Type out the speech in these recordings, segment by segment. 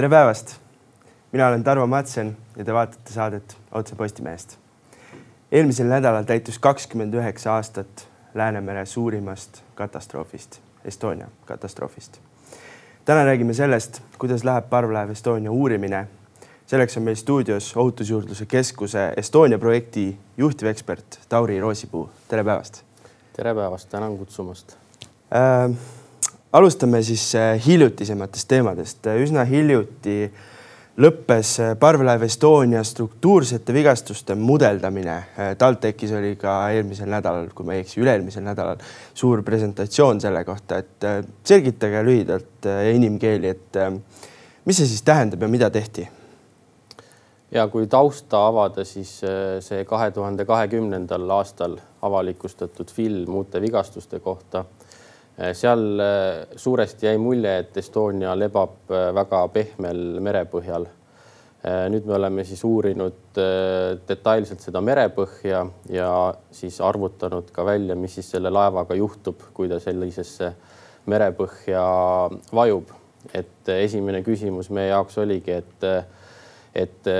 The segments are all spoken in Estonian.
tere päevast! mina olen Tarvo Matsen ja te vaatate saadet Otse Postimehest. eelmisel nädalal täitus kakskümmend üheksa aastat Läänemere suurimast katastroofist, Estonia katastroofist. täna räägime sellest, kuidas läheb parvlaev Estonia uurimine. selleks on meil stuudios Ohutusjuurdluse Keskuse Estonia projekti juhtivekspert Tauri Roosipuu. tere päevast! tere päevast, tänan kutsumast äh,. Alustame siis äh, hiljutisematest teemadest. üsna hiljuti lõppes äh, parvlaev Estonia struktuursete vigastuste mudeldamine. Äh, TalTechis oli ka eelmisel nädalal, kui ma ei eksi, üle-eelmisel nädalal suur presentatsioon selle kohta, et selgitage lühidalt inimkeeli, et mis see siis tähendab ja mida tehti? ja kui tausta avada, siis see kahe tuhande kahekümnendal aastal avalikustatud film uute vigastuste kohta seal eh, suuresti jäi mulje, et Estonia lebab eh, väga pehmel merepõhjal. nüüd me oleme siis uurinud detailselt seda merepõhja ja siis arvutanud ka välja, mis siis selle laevaga juhtub, kui ta sellisesse merepõhja vajub. et esimene küsimus meie jaoks oligi, et, et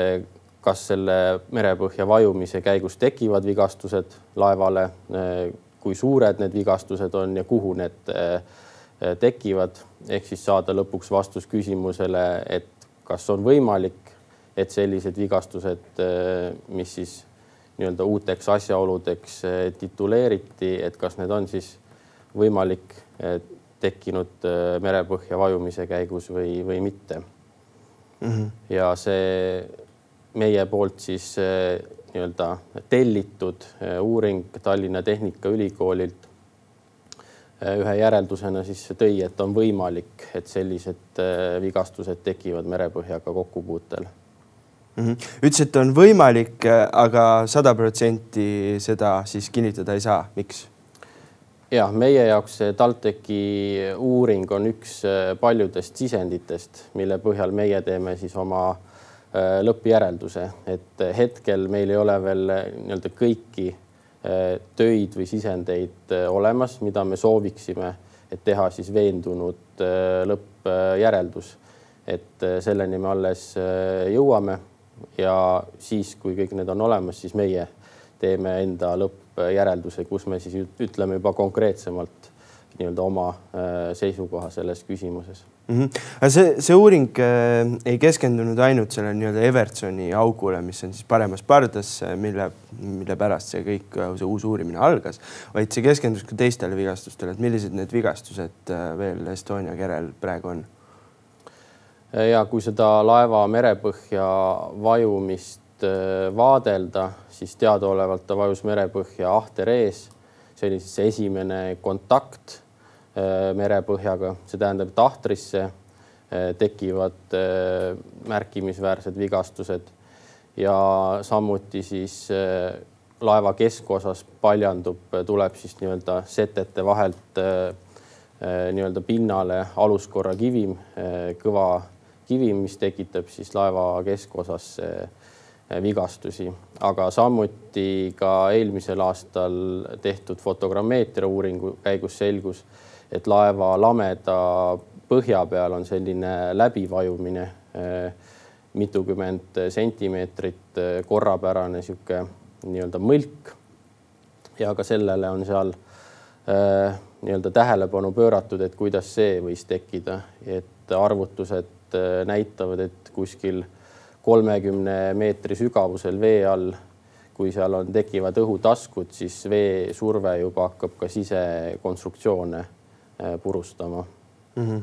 kas selle merepõhja vajumise käigus tekivad vigastused laevale kui suured need vigastused on ja kuhu need äh, tekivad, ehk siis saada lõpuks vastus küsimusele, et kas on võimalik, et sellised vigastused, äh, mis siis nii-öelda uuteks asjaoludeks tituleeriti, et kas need on siis võimalik tekkinud merepõhja vajumise käigus või, või mitte mm. -hmm. ja see meie poolt siis nii-öelda tellitud eh, uuring Tallinna Tehnikaülikoolilt eh, ühe järeldusena siis tõi, et on võimalik, et sellised eh, vigastused tekivad merepõhjaga kokkupuutel mm. -hmm. ütles, et on võimalik, aga sada protsenti seda siis kinnitada ei saa, miks? ja meie jaoks see TalTechi uuring on üks paljudest sisenditest, mille põhjal meie teeme siis oma Äh, lõppjärelduse, et hetkel meil ei ole veel äh, nii-öelda kõiki äh, töid või sisendeid olemas, mida me sooviksime, et teha siis veendunud lõppjäreldus. et selleni me alles jõuame ja siis, kui kõik need on olemas, siis meie teeme enda lõppjärelduse, kus me siis ütleme juba konkreetsemalt nii-öelda oma seisukoha selles küsimuses mm. -hmm. aga see, see uuring äh, ei keskendunud ainult selle nii-öelda Evertsoni augule, mis on siis paremas pardas, äh, mille, mille pärast see kõik, äh, see uus uurimine algas, vaid see keskendus ka teistele vigastustele, et millised need vigastused äh, veel Estonia kerel praegu on? ja kui seda laeva merepõhja vajumist äh, vaadelda, siis teadaolevalt ta vajus merepõhja ahter ees. see oli siis esimene kontakt Äh, merepõhjaga, see tähendab, et ahtrisse äh, tekivad äh, märkimisväärsed vigastused ja samuti siis laeva keskosas paljandub, tuleb siis nii-öelda setete vahelt nii-öelda pinnale aluskorra kivim, kõva kivim, mis tekitab siis laeva keskosas vigastusi, aga samuti ka eelmisel aastal tehtud fotogrammeetria uuringu käigus selgus, et laeva lameda põhja peal on selline läbivajumine, eh, mitukümmend sentimeetrit eh, korrapärane sihuke nii-öelda mõlk. ja ka sellele on seal äh, nii-öelda tähelepanu pööratud, et kuidas see võis tekkida, et arvutused näitavad, et kuskil kolmekümne meetri sügavusel vee all kui seal on, tekivad õhutaskud, siis veesurve juba hakkab ka sisekonstruktsioone purustama mm. -hmm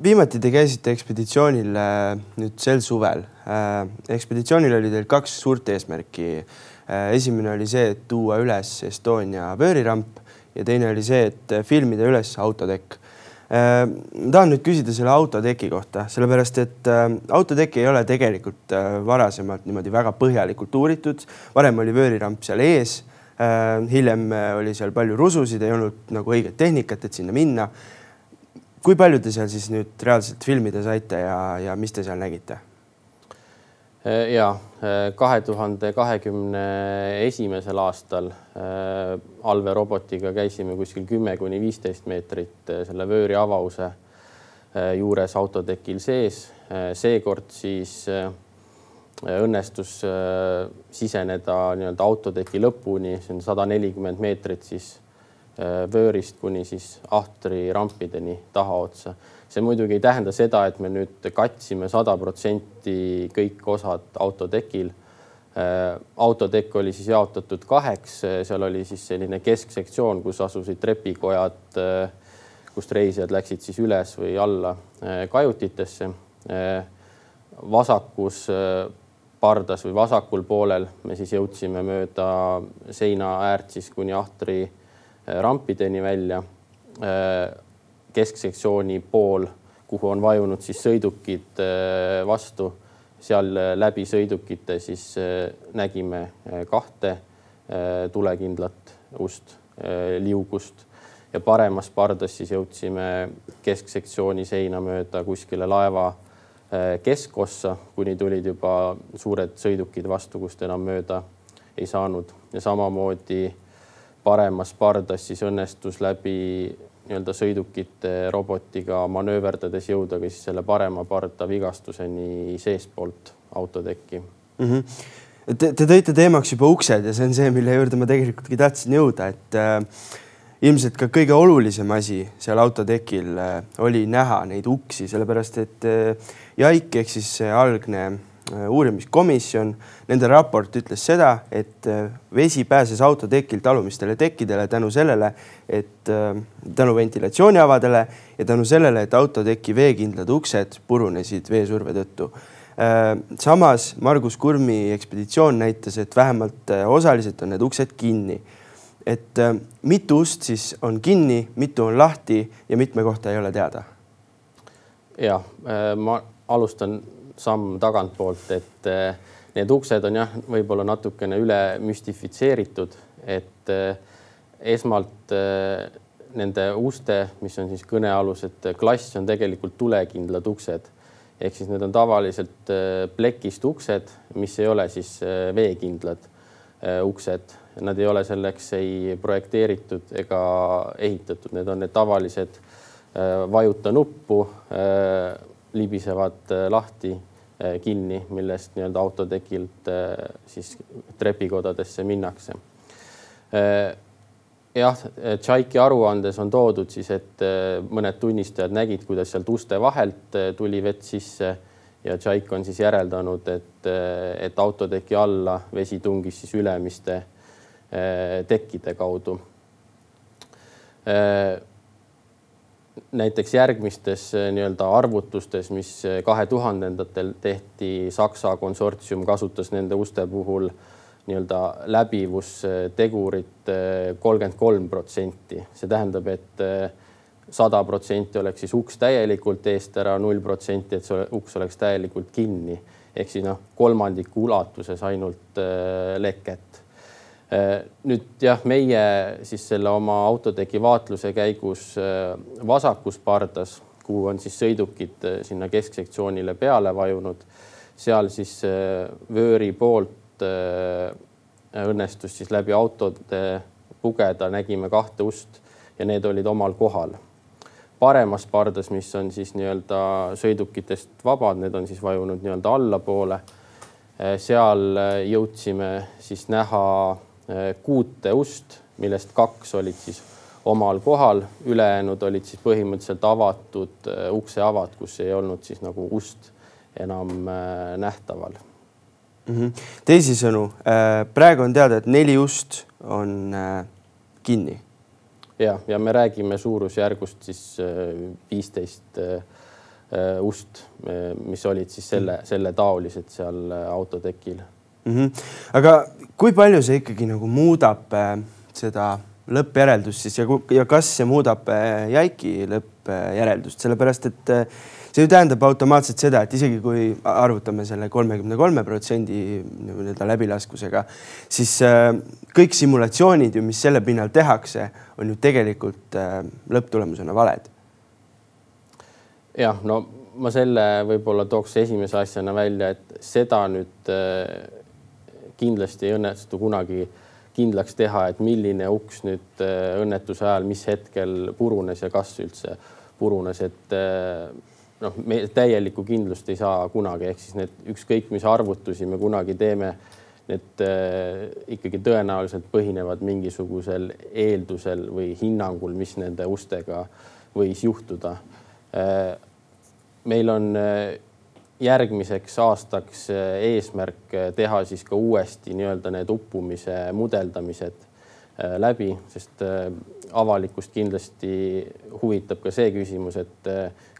viimati te käisite ekspeditsioonil äh, nüüd sel suvel. ekspeditsioonil oli teil kaks suurt eesmärki. esimene oli see, et tuua üles Estonia vööriramp ja teine oli see, et filmida üles autotekk. tahan nüüd küsida selle autoteki kohta, sellepärast et autotekki ei ole tegelikult varasemalt niimoodi väga põhjalikult uuritud. varem oli vööriramp seal ees Äh, hiljem äh, oli seal palju rususid, ei olnud nagu õiget tehnikat, et sinna minna. kui palju te seal siis nüüd reaalselt filmida saite ja, ja mis te seal nägite? Äh, ja kahe tuhande kahekümne esimesel aastal allveerobotiga käisime kuskil kümme kuni viisteist meetrit selle vööri avause juures autotekil sees. seekord siis õnnestus siseneda nii-öelda autoteki lõpuni, see on sada nelikümmend meetrit siis vöörist kuni siis ahtri rampideni tahaotsa. see muidugi ei tähenda seda, et me nüüd katsime sada protsenti kõik osad autotekil Äh, autotekk oli siis jaotatud kaheks, seal oli siis selline kesksektsioon, kus asusid trepikojad, äh, kust reisijad läksid siis üles või alla äh, kajutitesse. vasakus pardas või vasakul poolel me siis jõudsime mööda seina äärt siis kuni ahtri rampideni välja. kesksektsiooni pool, kuhu on vajunud siis sõidukid vastu seal läbi sõidukite siis nägime kahte tulekindlat ust liugust ja paremas pardas siis jõudsime kesksektsiooni seina mööda kuskile laeva keskossa, kuni tulid juba suured sõidukid vastu, kust enam mööda ei saanud ja samamoodi paremas pardas siis õnnestus läbi nii-öelda sõidukite robotiga manööverdades jõuda ka siis selle parema parda vigastuseni seestpoolt autotekki mm. -hmm. Te, te tõite teemaks juba uksed ja see on see, mille juurde ma tegelikult tahtsin jõuda, et äh, ilmselt ka kõige olulisem asi seal autotekil äh, oli näha neid uksi, sellepärast et äh, Jaik ehk siis see algne Äh, uurimiskomisjon, nende raport ütles seda, et vesi pääses autotekilt alumistele tekkidele tänu sellele, et tänu ventilatsiooniavadele ja tänu sellele, et autoteki veekindlad uksed purunesid veesurve tõttu. samas Margus Kurmi ekspeditsioon näitas, et vähemalt osaliselt on need uksed kinni. Et mitu ust siis on kinni, mitu on lahti ja mitme kohta ei ole teada? ja ma alustan samm tagantpoolt, et eh, need uksed on jah, võib-olla natukene üle müstifitseeritud, et esmalt nende uste, mis on siis kõnealused klass, on tegelikult tulekindlad uksed. ehk siis need on tavaliselt plekist uksed, mis ei ole siis veekindlad uksed, nad ei ole selleks ei projekteeritud ega ehitatud, need on need tavalised vajuta nuppu, libisevad lahti Äh, kinni, millest nii-öelda autotekilt äh, siis trepikodadesse minnakse. Äh, jah, Tšaiki aruandes on toodud siis, et mõned tunnistajad nägid, kuidas sealt uste vahelt tuli vett sisse ja Tšaik on siis järeldanud, et, et autoteki alla vesi tungis siis ülemiste tekkide kaudu. Näiteks järgmistes äh, nii-öelda arvutustes, mis äh, kahe tuhandendatel tehti, Saksa konsortsium kasutas nende uste puhul nii-öelda läbivustegurit äh, kolmkümmend kolm protsenti, see tähendab, et sada protsenti oleks siis uks täielikult eest ära, null protsenti, et see uks oleks täielikult kinni. Ehk siis noh, kolmandiku ulatuses ainult leket. Äh, nüüd jah, meie siis selle oma autoteki vaatluse käigus äh, vasakus pardas, kuhu on siis sõidukid äh, sinna kesksektsioonile peale vajunud, seal siis vööri poolt õnnestus siis läbi autode pugeda, nägime kahte ust ja need olid omal kohal. paremas pardas, mis on siis nii-öelda sõidukitest vabad, need on siis vajunud nii-öelda allapoole. seal jõudsime siis näha Äh, kuute ust, millest kaks olid siis omal kohal, ülejäänud olid siis põhimõtteliselt avatud äh, ukseavad, kus ei olnud siis nagu ust enam äh, nähtaval mm. -hmm. teisisõnu, praegu on teada, et neli ust on kinni. ja, ja me räägime suurusjärgust siis viisteist ust, mis olid siis selle, selle taolised seal autotekil mm. -hmm. aga kui palju see ikkagi nagu muudab äh, seda lõppjäreldust siis ja, ja kas see muudab äh, Jaiki lõppjäreldust, sellepärast et äh, see ju tähendab automaatselt seda, et isegi kui arvutame selle kolmekümne kolme protsendi nii-öelda läbilaskusega, siis kõik simulatsioonid ju, mis selle pinnal tehakse, on ju tegelikult lõpptulemusena valed. jah, no ma selle võib-olla tooks esimese asjana välja, et seda nüüd kindlasti ei õnnestu kunagi kindlaks teha, et milline uks nüüd äh, õnnetuse ajal, mis hetkel purunes ja kas üldse purunes, et noh, me täielikku kindlust ei saa kunagi, ehk siis need ükskõik mis arvutusi me kunagi teeme, need ikkagi tõenäoliselt põhinevad mingisugusel eeldusel või hinnangul, mis nende ustega võis juhtuda. meil on järgmiseks aastaks eesmärk teha siis ka uuesti nii-öelda need uppumise mudeldamised läbi, sest avalikkust kindlasti huvitab ka see küsimus, et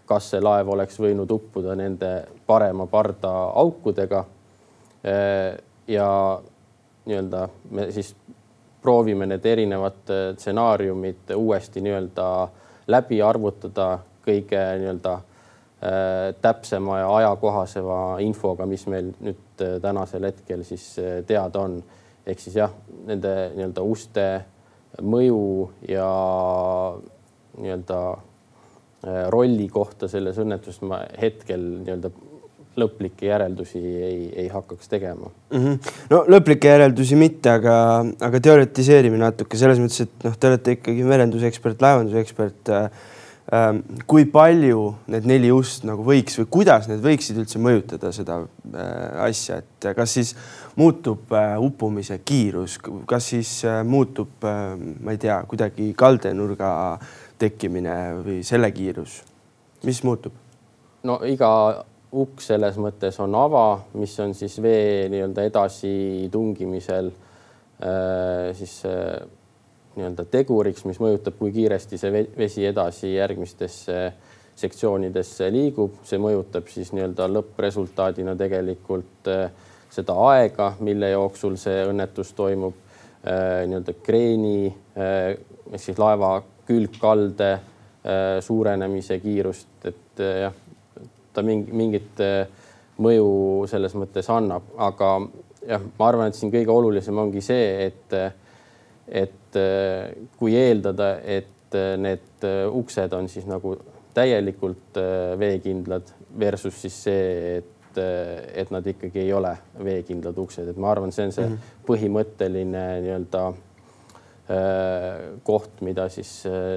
kas see laev oleks võinud uppuda nende parema parda aukudega. ja nii-öelda me siis proovime need erinevad stsenaariumid uuesti nii-öelda läbi arvutada kõige nii-öelda täpsema ja ajakohasema infoga, mis meil nüüd tänasel hetkel siis teada on. ehk siis jah, nende nii-öelda uste mõju ja nii-öelda Äh, rolli kohta selles õnnetuses ma hetkel nii-öelda lõplikke järeldusi ei, ei hakkaks tegema mm. -hmm. no lõplikke järeldusi mitte, aga, aga teoritiseerime natuke selles mõttes, et noh, te olete ikkagi merendusekspert, laevandusekspert äh,. Äh, kui palju need neli ust nagu võiks või kuidas need võiksid üldse mõjutada seda äh, asja, et kas siis muutub äh, uppumise kiirus, kas siis äh, muutub äh,, ma ei tea, kuidagi kaldenurga äh, tekkimine või selle kiirus, mis muutub? no iga uks selles mõttes on ava, mis on siis vee nii-öelda edasitungimisel äh, siis äh, nii-öelda teguriks, mis mõjutab, kui kiiresti see vesi edasi järgmistesse sektsioonidesse liigub, see mõjutab siis nii-öelda lõppresultaadina tegelikult äh, seda aega, mille jooksul see õnnetus toimub äh,, nii-öelda kreeni äh, ehk siis laeva külgkalde suurenemise kiirust, et jah, ta mingi, mingit mõju selles mõttes annab, aga jah, ma arvan, et siin kõige olulisem ongi see, et, et kui eeldada, et need uksed on siis nagu täielikult veekindlad versus siis see, et, et nad ikkagi ei ole veekindlad uksed, et ma arvan, see on see mm -hmm. põhimõtteline nii-öelda koht, mida siis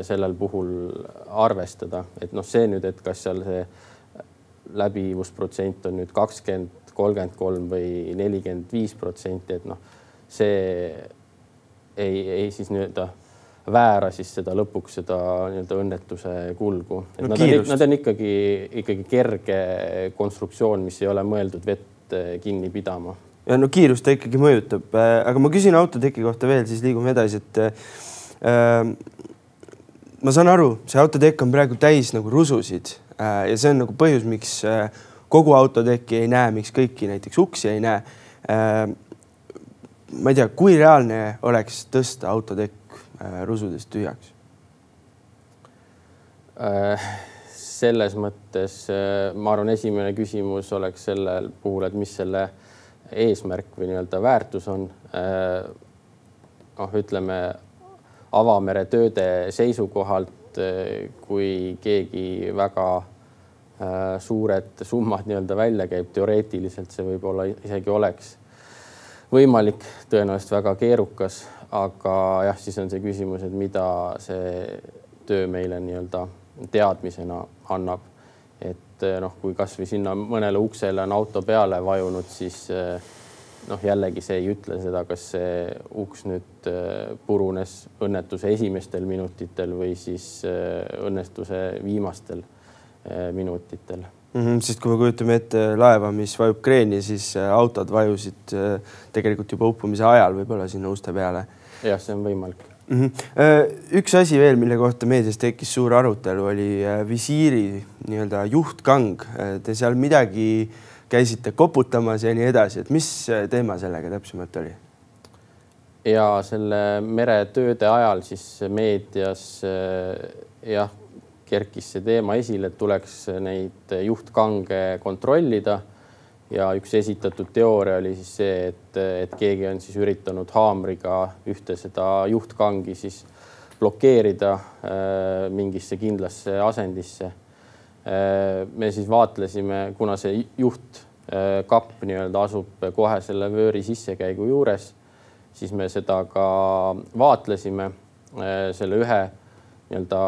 sellel puhul arvestada, et noh, see nüüd, et kas seal see läbivusprotsent on nüüd kakskümmend, kolmkümmend kolm või nelikümmend viis protsenti, et noh, see ei, ei siis nii-öelda väära siis seda lõpuks seda nii-öelda õnnetuse kulgu. no, nad, on, nad on ikkagi, ikkagi kerge konstruktsioon, mis ei ole mõeldud vett kinni pidama ja no kiirust ta ikkagi mõjutab, äh, aga ma küsin autoteki kohta veel, siis liigume edasi, et äh, ma saan aru, see autotekk on praegu täis nagu rususid äh, ja see on nagu põhjus, miks äh, kogu autotekki ei näe, miks kõiki näiteks uksi ei näe äh,. Ma ei tea, kui reaalne oleks tõsta autotekk äh, rusudest tühjaks äh,? selles mõttes äh, ma arvan, esimene küsimus oleks sellel puhul, et mis selle eesmärk või nii-öelda väärtus on. Noh, ütleme avamere tööde seisukohalt, kui keegi väga suured summad nii-öelda välja käib, teoreetiliselt see võib-olla isegi oleks võimalik, tõenäoliselt väga keerukas, aga jah, siis on see küsimus, et mida see töö meile nii-öelda teadmisena annab. Et eh, noh, kui kasvõi sinna mõnele uksele on auto peale vajunud, siis eh, noh, jällegi see ei ütle seda, kas see uks nüüd eh, purunes õnnetuse esimestel minutitel või siis õnnestuse viimastel minutitel mm. -hmm, sest kui me kujutame ette laeva, mis vajub kreeni, siis autod vajusid tegelikult juba uppumise ajal võib-olla sinna uste peale. jah, see on võimalik mm. -hmm. üks asi veel, mille kohta meedias tekkis suur arutelu, oli äh, visiiri nii-öelda juhtkang. Äh, te seal midagi käisite koputamas ja nii edasi, et mis teema sellega täpsemalt oli? ja selle meretööde ajal siis meedias jah, kerkis see teema esile, et tuleks neid juhtkange kontrollida ja üks esitatud teooria oli siis see, et, et keegi on siis üritanud haamriga ühte seda juhtkangi siis blokeerida äh, mingisse kindlasse asendisse äh,. me siis vaatlesime, kuna see juhtkapp äh, nii-öelda asub kohe selle vööri sissekäigu juures, siis me seda ka vaatlesime äh, selle ühe nii-öelda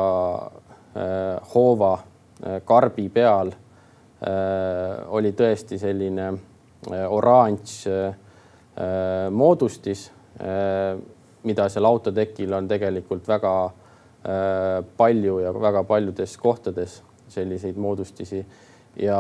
hoova karbi peal oli tõesti selline oranž moodustis, mida seal autotekil on tegelikult väga palju ja väga paljudes kohtades selliseid moodustisi ja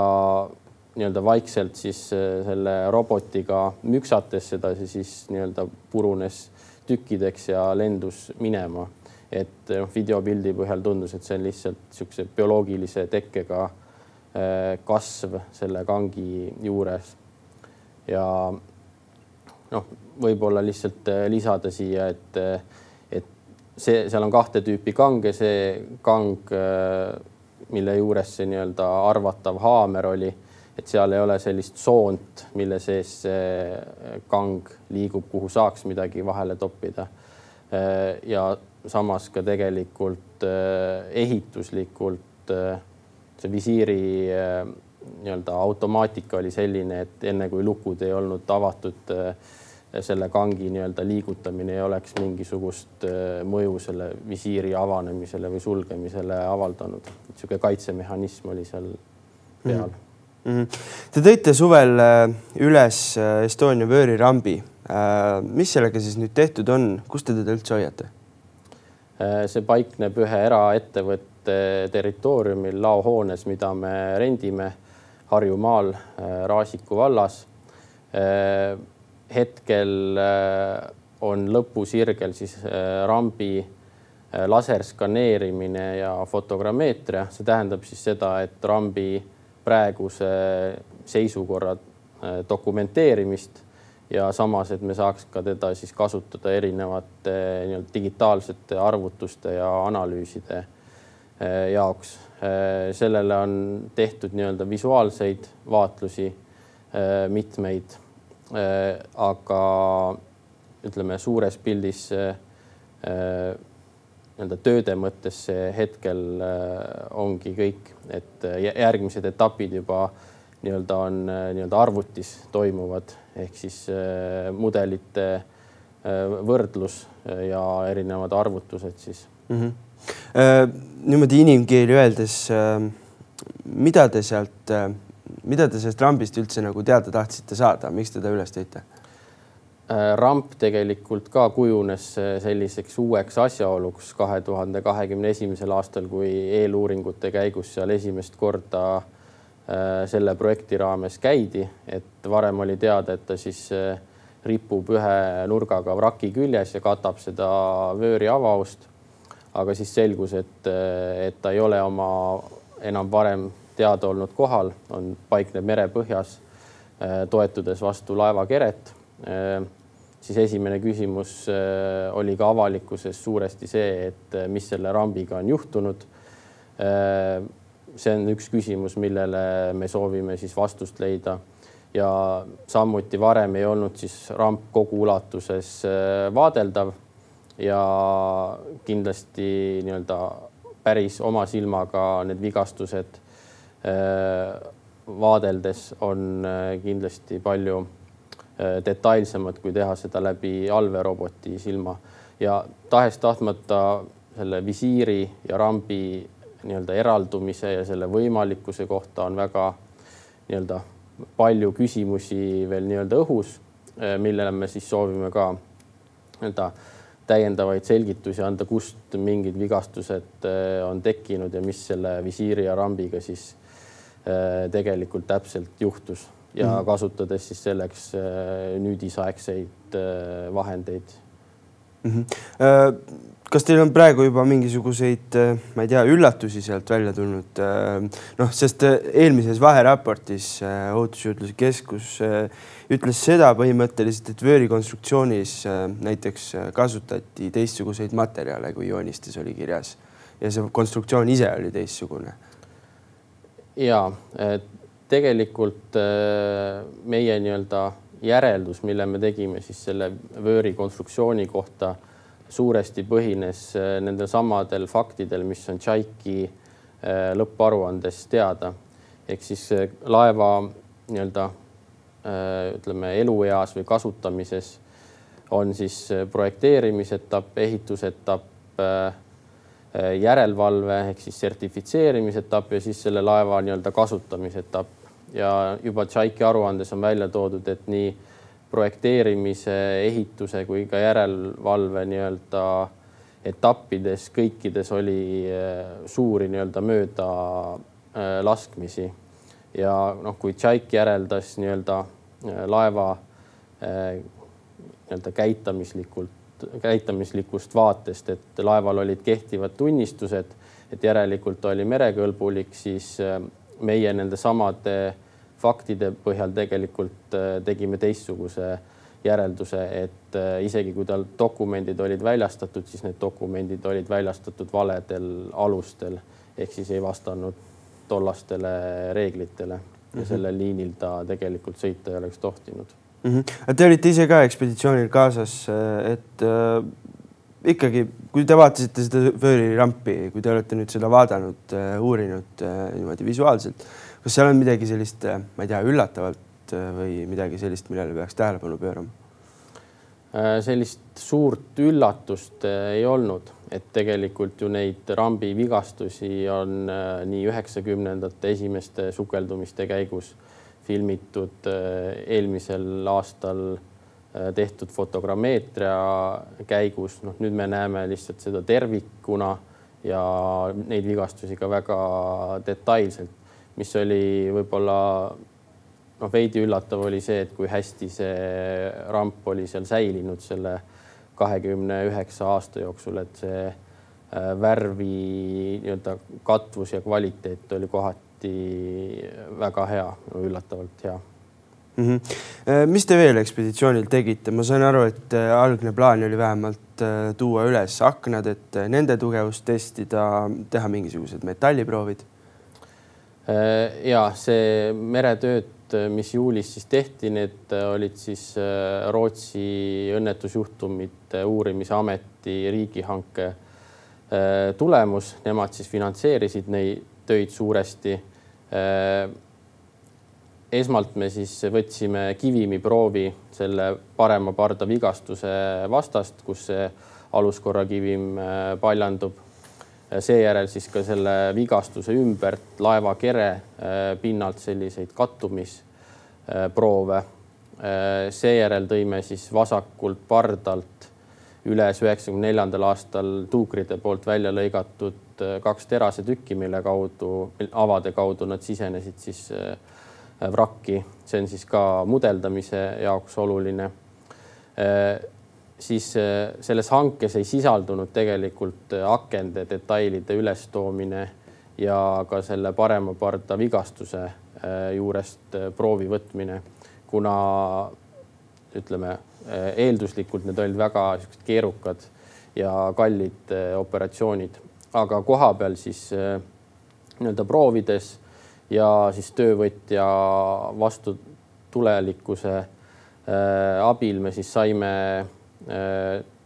nii-öelda vaikselt siis selle robotiga müksates sedasi siis nii-öelda purunes tükkideks ja lendus minema. Et noh, videopildi põhjal tundus, et see on lihtsalt niisuguse bioloogilise tekkega äh, kasv selle kangi juures. ja noh, võib-olla lihtsalt äh, lisada siia, et, et see, seal on kahte tüüpi kange, see kang, mille juures see nii-öelda arvatav haamer oli et seal ei ole sellist soont, mille sees see kang liigub, kuhu saaks midagi vahele toppida. ja samas ka tegelikult eh, ehituslikult eh, see visiiri eh, nii-öelda automaatika oli selline, et enne kui lukud ei olnud avatud, selle kangi nii-öelda liigutamine ei oleks mingisugust mõju selle visiiri avanemisele või sulgemisele avaldanud. niisugune kaitsemehhanism oli seal peal mm mm. -hmm. Te tõite suvel äh, üles äh, Estonia vöörirambi. Äh, mis sellega siis nüüd tehtud on, kus te teda üldse hoiate? See paikneb ühe eraettevõtte territooriumil laohoones, mida me rendime Harjumaal Raasiku vallas. hetkel on lõpusirgel siis rambi laserskaneerimine ja fotogrammeetria, see tähendab siis seda, et rambi praeguse seisukorra äh, dokumenteerimist ja samas, et me saaks ka teda siis kasutada erinevate nii-öelda digitaalsete arvutuste ja analüüside äh, jaoks. Äh, sellele on tehtud nii-öelda visuaalseid vaatlusi mitmeid. aga ütleme suures pildis nii-öelda tööde mõttes see hetkel ongi kõik, et järgmised etapid juba nii-öelda on äh, nii-öelda arvutis toimuvad ehk siis mudelite võrdlus ja erinevad arvutused siis mm. -hmm. niimoodi inimkeeli öeldes, mida te sealt, mida te sellest rambist üldse nagu teada tahtsite saada, miks te ta üles tõite? Äh, ramp tegelikult ka kujunes äh, selliseks uueks asjaoluks kahe tuhande kahekümne esimesel aastal, kui eeluuringute käigus seal esimest korda äh, selle projekti raames käidi, et varem oli teada, et ta siis ripub ühe nurgaga vraki küljes ja katab seda vööri avaust. aga siis selgus, et, et ta ei ole oma enam varem teada olnud kohal, on, paikneb merepõhjas, toetudes vastu laevakeret Äh, siis esimene küsimus äh, oli ka avalikkuses suuresti see, et äh, mis selle rambiga on juhtunud. See on üks küsimus, millele me soovime siis vastust leida. Ja samuti varem ei olnud siis ramp kogu ulatuses vaadeldav ja kindlasti nii-öelda päris oma silmaga need vigastused vaadeldes on kindlasti palju Äh, detailsemad, kui teha seda läbi allveeroboti silma. Ja tahes-tahtmata selle visiiri ja rambi nii-öelda eraldumise ja selle võimalikkuse kohta on väga nii-öelda palju küsimusi veel nii-öelda õhus, äh, millele me siis soovime ka nii-öelda täiendavaid selgitusi anda, kust mingid vigastused äh, on tekkinud ja mis selle visiiri ja rambiga siis tegelikult täpselt juhtus ja mm -hmm. kasutades siis selleks nüüdisaegseid vahendeid mm. -hmm. kas teil on praegu juba mingisuguseid, ma ei tea, üllatusi sealt välja tulnud? noh, sest eelmises vaheraportis Ohutusjuurdluse Keskus ütles seda põhimõtteliselt, et vöörikonstruktsioonis näiteks kasutati teistsuguseid materjale, kui joonistes oli kirjas ja see konstruktsioon ise oli teistsugune. ja, tegelikult äh, meie nii-öelda järeldus, mille me tegime siis selle vööri konstruktsiooni kohta, suuresti põhines äh, nendel samadel faktidel, mis on Tšaiki äh, lõpparuandes teada. ehk siis laeva nii-öelda ütleme elueas või kasutamises on siis projekteerimisetapp, ehitusetapp, järelevalve ehk siis sertifitseerimise etapp ja siis selle laeva nii-öelda kasutamise etapp ja juba Tšaiki aruandes on välja toodud, et nii projekteerimise, ehituse kui ka järelevalve nii-öelda etappides kõikides oli suuri nii-öelda mööda laskmisi. Ja noh, kui Tšaik järeldas nii-öelda laeva nii-öelda käitamislikult, käitamislikust vaatest, et laeval olid kehtivad tunnistused, et järelikult oli merekõlbulik, siis meie nende samade faktide põhjal tegelikult äh, tegime teistsuguse järelduse, et äh, isegi kui tal dokumendid olid väljastatud, siis need dokumendid olid väljastatud valedel alustel ehk siis ei vastanud tollastele reeglitele ja mm -hmm. sellel liinil ta tegelikult sõita ei oleks tohtinud mm. -hmm. Te olite ise ka ekspeditsioonil kaasas, et äh, ikkagi, kui te vaatasite seda Fööri rampi, kui te olete nüüd seda vaadanud äh,, uurinud äh, niimoodi visuaalselt, kas seal on midagi sellist, äh, ma ei tea, üllatavat äh, või midagi sellist, millele peaks tähelepanu pöörama? Äh, sellist suurt üllatust ei olnud, et tegelikult ju neid rambi vigastusi on nii üheksakümnendate esimeste sukeldumiste käigus filmitud eelmisel aastal tehtud fotogrammeetria käigus, noh, nüüd me näeme lihtsalt seda tervikuna ja neid vigastusi ka väga detailselt, mis oli võib-olla noh, veidi üllatav oli see, et kui hästi see ramp oli seal säilinud selle kahekümne üheksa aasta jooksul, et see äh, värvi nii-öelda katvus ja kvaliteet oli kohati väga hea, üllatavalt hea mm. -hmm. mis te veel ekspeditsioonil tegite, ma sain aru, et äh, algne plaan oli vähemalt äh, tuua üles aknad, et nende tugevust testida, teha mingisugused metalliproovid. Ja see meretööd, mis juulis siis tehti, need olid siis Rootsi õnnetusjuhtumite uurimise ameti riigihanke tulemus, nemad siis finantseerisid neid töid suuresti Äh, esmalt me siis võtsime kivimiproovi selle parema parda vigastuse vastast, kus see aluskorrakivim äh, paljandub. Seejärel siis ka selle vigastuse ümbert laeva kere äh, pinnalt selliseid kattumisproove. seejärel tõime siis vasakult pardalt üles üheksakümne neljandal aastal tuukrite poolt välja lõigatud Äh, kaks terasetükki, mille kaudu, avade kaudu nad sisenesid siis äh, vrakki, see on siis ka mudeldamise jaoks oluline. Äh, siis selles hankes ei sisaldunud tegelikult akende detailide ülestoomine ja ka selle parema parda vigastuse juurest proovi võtmine, kuna ütleme eelduslikult need olid väga keerukad ja kallid operatsioonid. Aga kohapeal siis äh, nii-öelda proovides ja siis töövõtja vastutulelikkuse äh, abil me siis saime äh,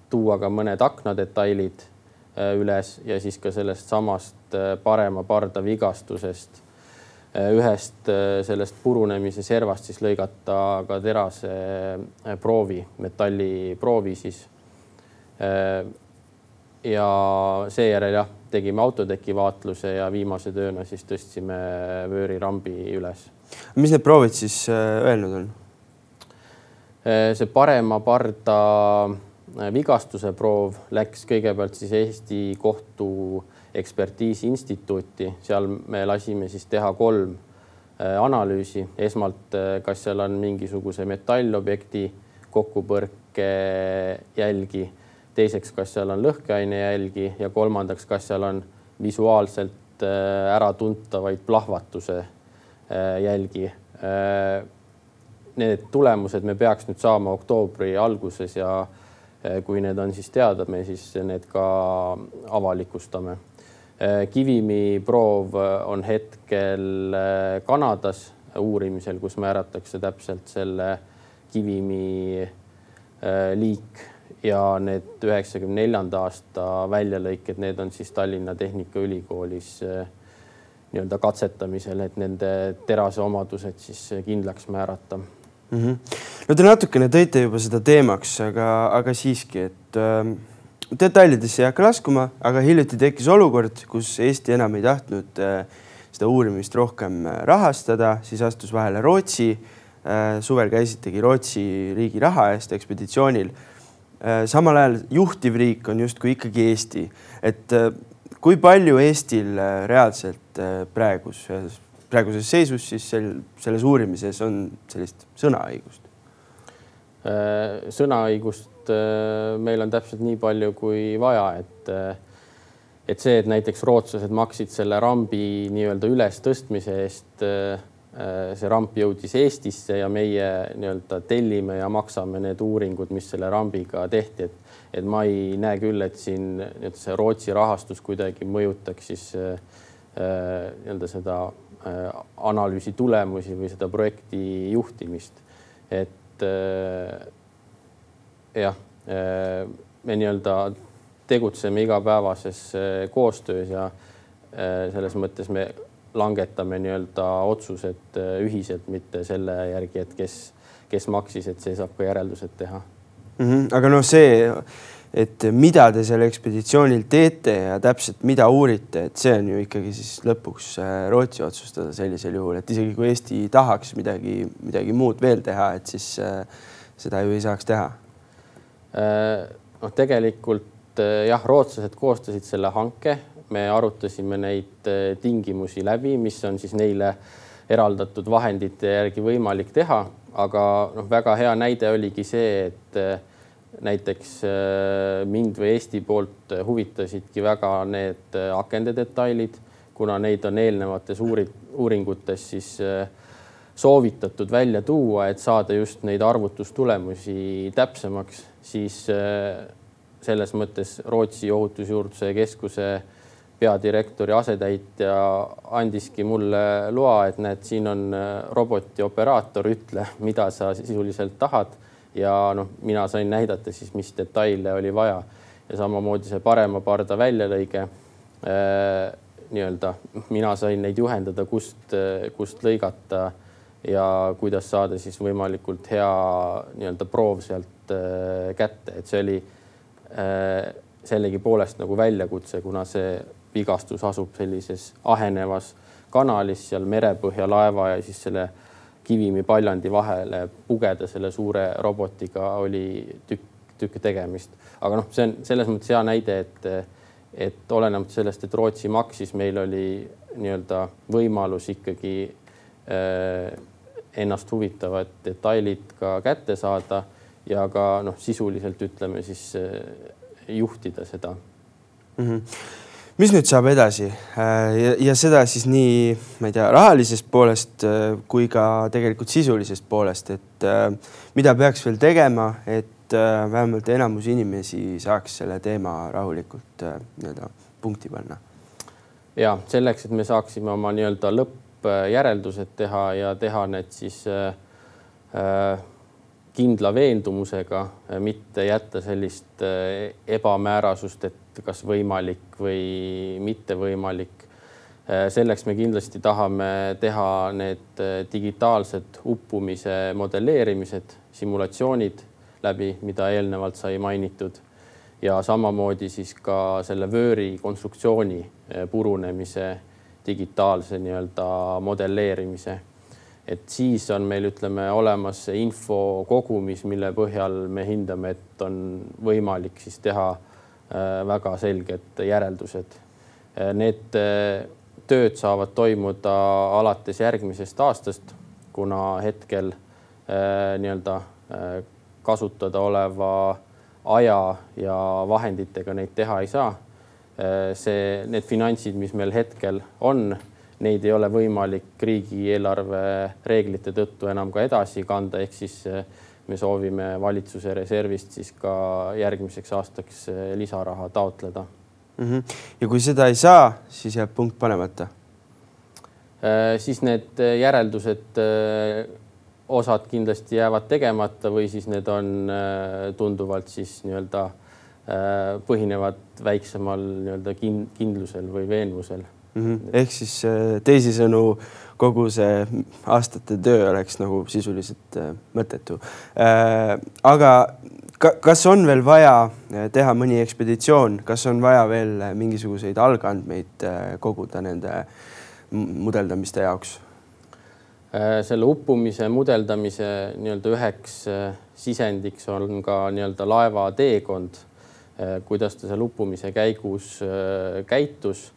tuua ka mõned aknadetailid üles ja siis ka sellest samast parema parda vigastusest ühest sellest purunemise servast siis lõigata ka terase proovi, metalliproovi siis. ja seejärel jah tegime autoteki vaatluse ja viimase tööna siis tõstsime vöörirambi üles. mis need proovid siis äh, öelnud on? Äh, see parema parda äh, vigastuse proov läks kõigepealt siis Eesti Kohtu Ekspertiisi Instituuti, seal me lasime siis teha kolm analüüsi, esmalt, kas seal on mingisuguse metallobjekti kokkupõrke jälgi. Teiseks, kas seal on lõhkeaine jälgi. Ja kolmandaks, kas seal on visuaalselt äratuntavaid plahvatuse jälgi. Need tulemused me peaks nüüd saama oktoobri alguses ja kui need on siis teada, me siis need ka avalikustame. kivimi proov on hetkel Kanadas uurimisel, kus määratakse täpselt selle kivimi liik ja need üheksakümne neljanda aasta väljalõiked, need on siis Tallinna Tehnikaülikoolis nii-öelda katsetamisel, et nende terase omadused siis kindlaks määrata mm. -hmm. no te natukene tõite juba seda teemaks, aga, aga siiski, et äh, detailidesse ei hakka laskuma, aga hiljuti tekkis olukord, kus Eesti enam ei tahtnud äh, seda uurimist rohkem äh, rahastada, siis astus vahele Rootsi. suvel käisitegi Rootsi riigi raha eest ekspeditsioonil. samal ajal juhtiv riik on justkui ikkagi Eesti, et kui palju Eestil reaalselt praeguses, praeguses seisus siis sel, selles uurimises on sellist sõnaõigust? sõnaõigust et äh, meil on täpselt nii palju kui vaja, et äh, et see, et näiteks rootslased maksid selle rambi nii-öelda ülestõstmise eest, äh, see ramp jõudis Eestisse ja meie nii-öelda tellime ja maksame need uuringud, mis selle rambiga tehti, et et ma ei näe küll, et siin nii-öelda see Rootsi rahastus kuidagi mõjutaks siis nii-öelda seda analüüsi tulemusi või seda projekti juhtimist. et jah, äh, me nii-öelda tegutseme igapäevases äh, koostöös ja äh, selles mõttes me langetame nii-öelda otsused ühiselt, mitte selle järgi, et kes, kes maksis, et see saab ka järeldused teha mm. -hmm. aga noh, see, et mida te seal ekspeditsioonil teete ja täpselt mida uurite, et see on ju ikkagi siis lõpuks Rootsi otsustada sellisel juhul, et isegi kui Eesti tahaks midagi, midagi muud veel teha, et siis seda ju ei saaks teha Äh, noh, tegelikult äh, jah, rootslased koostasid selle hanke, me arutasime neid äh, tingimusi läbi, mis on siis neile eraldatud vahendite järgi võimalik teha, aga noh, väga hea näide oligi see, et näiteks mind või Eesti poolt huvitasidki väga need akende detailid, kuna neid on eelnevates uuri-, uuringutes siis soovitatud välja tuua, et saada just neid arvutustulemusi täpsemaks siis äh, selles mõttes Rootsi ohutusjuurdluse keskuse peadirektori asetäitja andiski mulle loa, et näed, siin on äh, roboti operaator, ütle, mida sa sisuliselt tahad. Ja noh, mina sain näidata siis, mis detaile oli vaja ja samamoodi see parema parda väljalõige äh,. nii-öelda mina sain neid juhendada, kust, kust lõigata ja kuidas saada siis võimalikult hea nii-öelda proov sealt Äh, kätte, et see oli äh, sellegipoolest nagu väljakutse, kuna see vigastus asub sellises ahenevas kanalis seal merepõhja laeva ja siis selle kivimi paljandi vahele pugeda selle suure robotiga oli tükk, tükk tegemist. aga noh, see on selles mõttes hea näide, et, et olenemata sellest, et Rootsi maksis, meil oli nii-öelda võimalus ikkagi äh, ennast huvitavad detailid ka kätte saada ja ka noh, sisuliselt ütleme siis eh, juhtida seda mm. -hmm. Mis nüüd saab edasi äh, ja, ja seda siis nii, ma ei tea, rahalisest poolest äh, kui ka tegelikult sisulisest poolest, et äh, mida peaks veel tegema, et vähemalt enamus inimesi saaks selle teema rahulikult nii-öelda punkti panna? ja selleks, et me saaksime oma nii-öelda lõppjäreldused teha ja teha need siis äh, kindla veendumusega, mitte jätta sellist ebamäärasust, et kas võimalik või mitte võimalik. Eh, selleks me kindlasti tahame teha need eh, digitaalsed uppumise modelleerimised, simulatsioonid läbi, mida eelnevalt sai mainitud ja samamoodi siis ka selle vööri konstruktsiooni purunemise digitaalse nii-öelda modelleerimise et siis on meil, ütleme, olemas see info kogumis, mille põhjal me hindame, et on võimalik siis teha äh, väga selged järeldused. Äh, need äh, tööd saavad toimuda alates järgmisest aastast, kuna hetkel nii-öelda kasutada oleva aja ja vahenditega neid teha ei saa. see, need finantsid, mis meil hetkel on neid ei ole võimalik riigieelarve reeglite tõttu enam ka edasi kanda, ehk siis me soovime valitsuse reservist siis ka järgmiseks aastaks eh, lisaraha taotleda mm. -hmm. ja kui seda ei saa, siis jääb punkt panemata äh,? siis need järeldused äh, osad kindlasti jäävad tegemata või siis need on tunduvalt siis nii-öelda põhinevad väiksemal nii-öelda kindlusel või veenvusel mm. -hmm. ehk siis äh, teisisõnu kogu see aastate töö oleks nagu sisuliselt äh, mõttetu. Äh, aga ka, kas on veel vaja teha mõni ekspeditsioon, kas on vaja veel mingisuguseid algandmeid koguda nende mudeldamiste jaoks? selle uppumise mudeldamise nii-öelda üheks sisendiks on ka nii-öelda laeva teekond, kuidas ta seal uppumise käigus käitus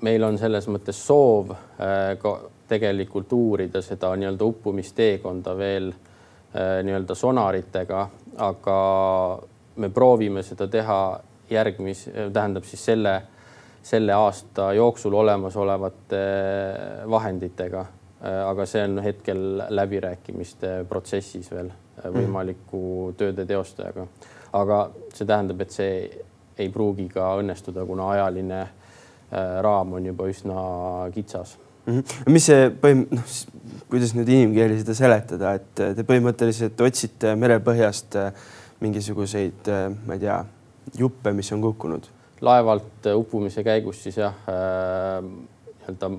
meil on selles mõttes soov äh, ka tegelikult uurida seda nii-öelda uppumisteekonda veel äh, nii-öelda sonaritega, aga me proovime seda teha järgmis, tähendab siis selle, selle aasta jooksul olemasolevate äh, vahenditega. aga see on hetkel läbirääkimiste protsessis veel võimaliku tööde teostajaga. aga see tähendab, et see ei pruugi ka õnnestuda, kuna ajaline Äh, raam on juba üsna kitsas mm. -hmm. mis see põhim-, noh, kuidas nüüd inimkeeli seda seletada, et te põhimõtteliselt otsite merepõhjast äh, mingisuguseid, äh, ma ei tea, juppe, mis on kukkunud? laevalt uppumise käigus siis jah äh,, nii-öelda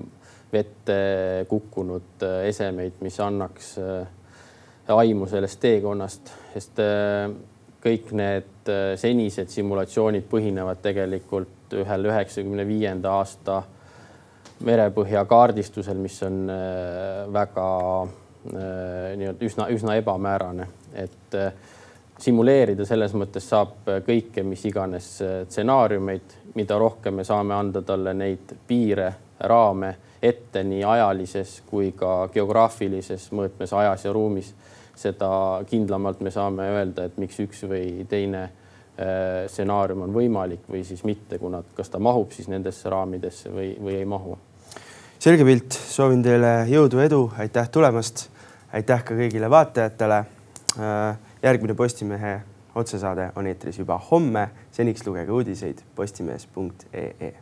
vette kukkunud esemeid, mis annaks äh, aimu sellest teekonnast, sest äh, kõik need senised simulatsioonid põhinevad tegelikult ühel üheksakümne viienda aasta merepõhja kaardistusel, mis on äh, väga äh, nii-öelda üsna, üsna ebamäärane, et äh, simuleerida selles mõttes saab kõike, mis iganes stsenaariumeid, mida rohkem me saame anda talle neid piire, raame ette nii ajalises kui ka geograafilises mõõtmes ajas ja ruumis, seda kindlamalt me saame öelda, et miks üks või teine Äh, stsenaarium on võimalik või siis mitte, kuna kas ta mahub siis nendesse raamidesse või, või ei mahu. selge pilt, soovin teile jõudu, edu, aitäh tulemast. aitäh ka kõigile vaatajatele. Äh, järgmine Postimehe otsesaade on eetris juba homme. seniks lugege uudiseid postimees.ee